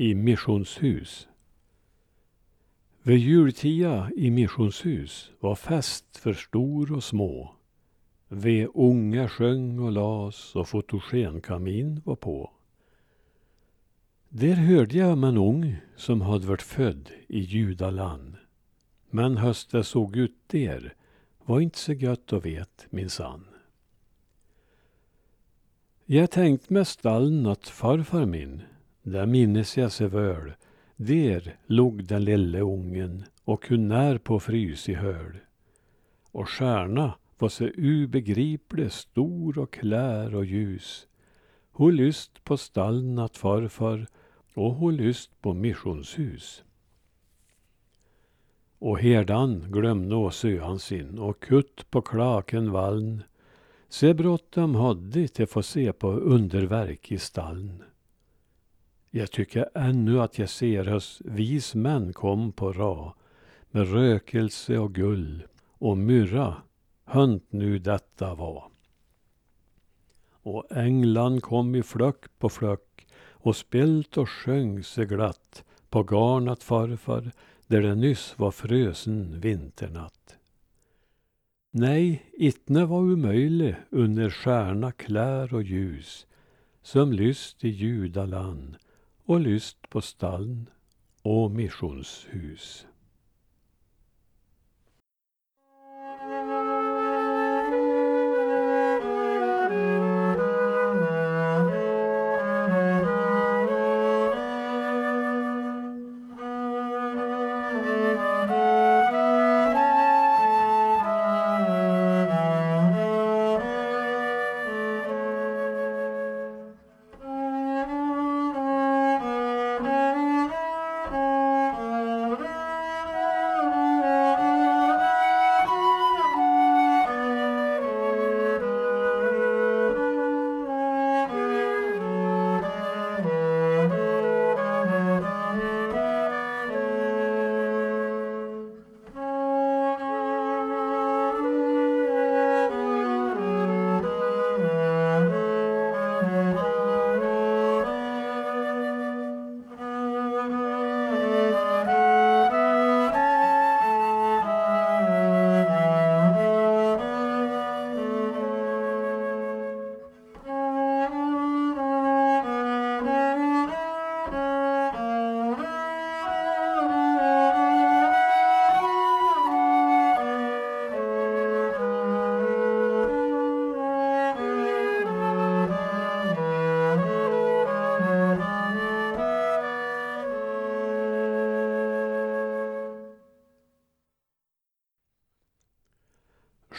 i missionshus. Vid jultia i missionshus var fest för stor och små. Ve unga sjöng och las och fotogenkamin var på. Där hörde jag om en ung som hade varit född i judaland. Men höst det såg ut där var inte så gött att vet minsann. Jag tänkt med stallen att farfar min, där minnes jag så väl, där låg den lille ungen och kunde när på frys i höl. Och stjärna var så ubegriplig stor och klär och ljus. Hon lyst på stallnat farfar och hon lyst på missionshus. Och herdan glömde å söan sin och kutt på klaken valln. Se bråttom hade till få se på underverk i stallen. Jag tycker ännu att jag ser hös vis män kom på ra med rökelse och gull och myrra, hönt nu detta var. Och änglan kom i flöck på flöck och spelt och sjöng sig glatt på garnat farfar där det nyss var frösen vinternatt. Nej, itne var omöjlig under stjärna klär och ljus som lyst i judaland och lyst på stalln och missionshus.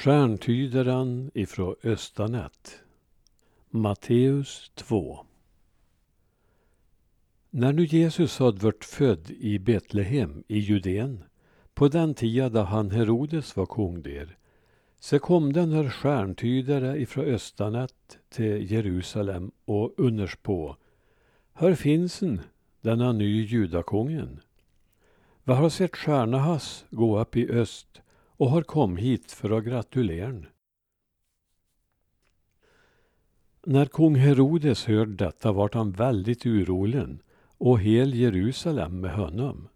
Stjärntydaren ifrån Östanet. Matteus 2 När nu Jesus hade varit född i Betlehem i Judeen på den tida då han Herodes var kung där så kom den här stjärntydare ifrån Östanet till Jerusalem och underspå. Här finns en, denna ny judakungen. Vad har sett stjärna hans gå upp i öst och har kom hit för att gratulera. När kung Herodes hörde detta vart han väldigt orolig, och hel Jerusalem med honom.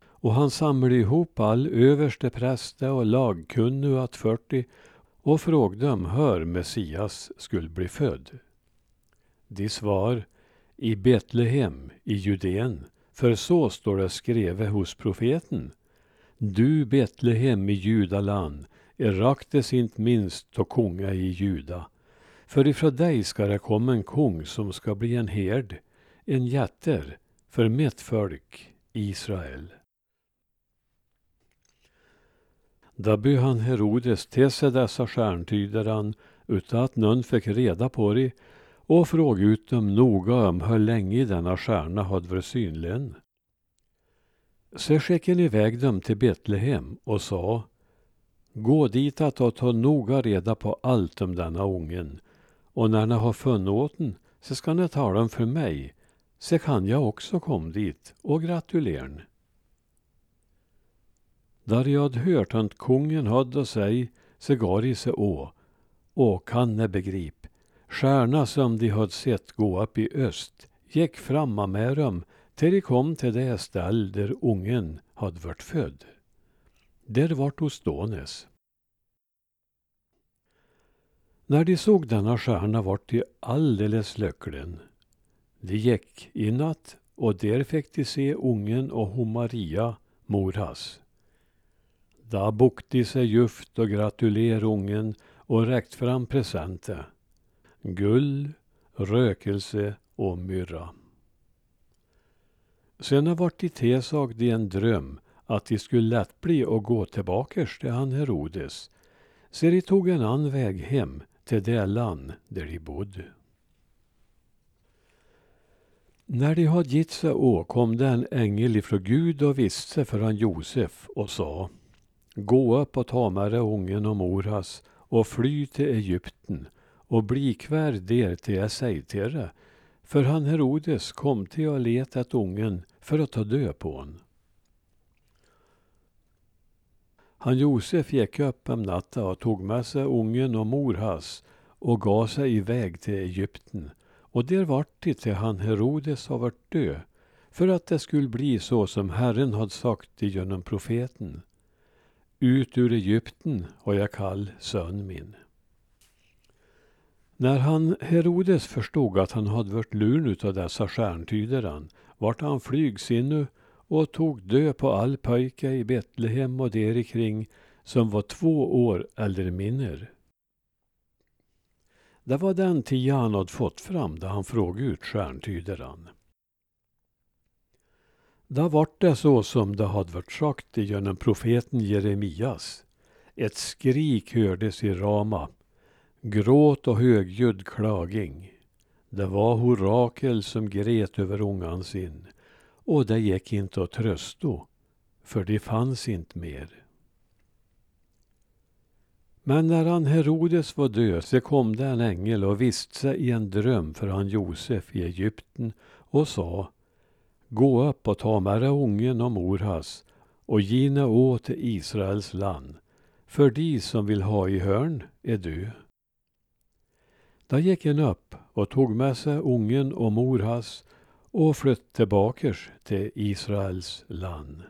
Och han samlade ihop all överste präste och lagkunniga att fyrtio och frågade om hör Messias skulle bli född. De svar i Betlehem i Judeen, för så står det skrivet hos profeten. Du Betlehem i Judaland eraktes inte minst och konga i Juda. För ifrån dig ska det komma en kung som ska bli en herd, en jätter för mitt folk Israel. Då bjöd han Herodes till sig dessa stjärntydaren utan att någon fick reda på det och frågade ut dem noga om hur länge denna stjärna hade varit synlig. Så skickade iväg dem till Betlehem och sa Gå dit att och ta noga reda på allt om denna ungen. Och när ni har funnit åt den så ska ni tala om för mig. Så kan jag också komma dit och gratulera Där jag hade hört att kungen hade att säga så gav de sig å. Och kan ne begrip stjärna som de hade sett gå upp i öst gick framma med dem till de kom till det ställ där ungen hade varit född. Där vart hos stånes. När de såg denna stjärna vart de alldeles lyckliga. De gick i natt och där fick de se ungen och hon Maria, mor hans. Da bukte de sig djupt och gratulerade ungen och räckt fram presenter. Guld, rökelse och myrra. Sen vart de Tesag i en dröm att de skulle lätt bli och gå tillbaka till han Herodes. Så de tog en annan väg hem till det land där de bodde. När de hade gitt sig å kom det en ängel ifrån Gud och visste för han Josef och sa Gå upp och ta med dig ungen och moras och fly till Egypten och bli kvar där till jag säger till dig. För han Herodes kom till och letat ungen för att ta död på hon. Han Josef gick upp om natta och tog med sig ungen och mor hans och gav sig iväg till Egypten och där vart det till han Herodes har varit död för att det skulle bli så som Herren hade sagt genom profeten. Ut ur Egypten har jag kall son min. När han Herodes förstod att han hade varit lurn utav dessa stjärntydaren vart han flygsinnu och tog död på all pojke i Betlehem och derikring som var två år eller mindre. Det var den tia han hade fått fram då han frågade ut stjärntydaren. Då vart det så som det hade varit sagt genom profeten Jeremias. Ett skrik hördes i Rama, gråt och högljudd klaging. Det var Horakel som grät över ungan sin och det gick inte att trösta, för det fanns inte mer. Men när han Herodes var död så kom det en ängel och visste i en dröm för han Josef i Egypten och sa Gå upp och ta med dig ungen och mor hans och gina åt till Israels land, för de som vill ha i hörn är du. Där gick en upp och tog med sig ungen och mor hans och flytt tillbakers till Israels land.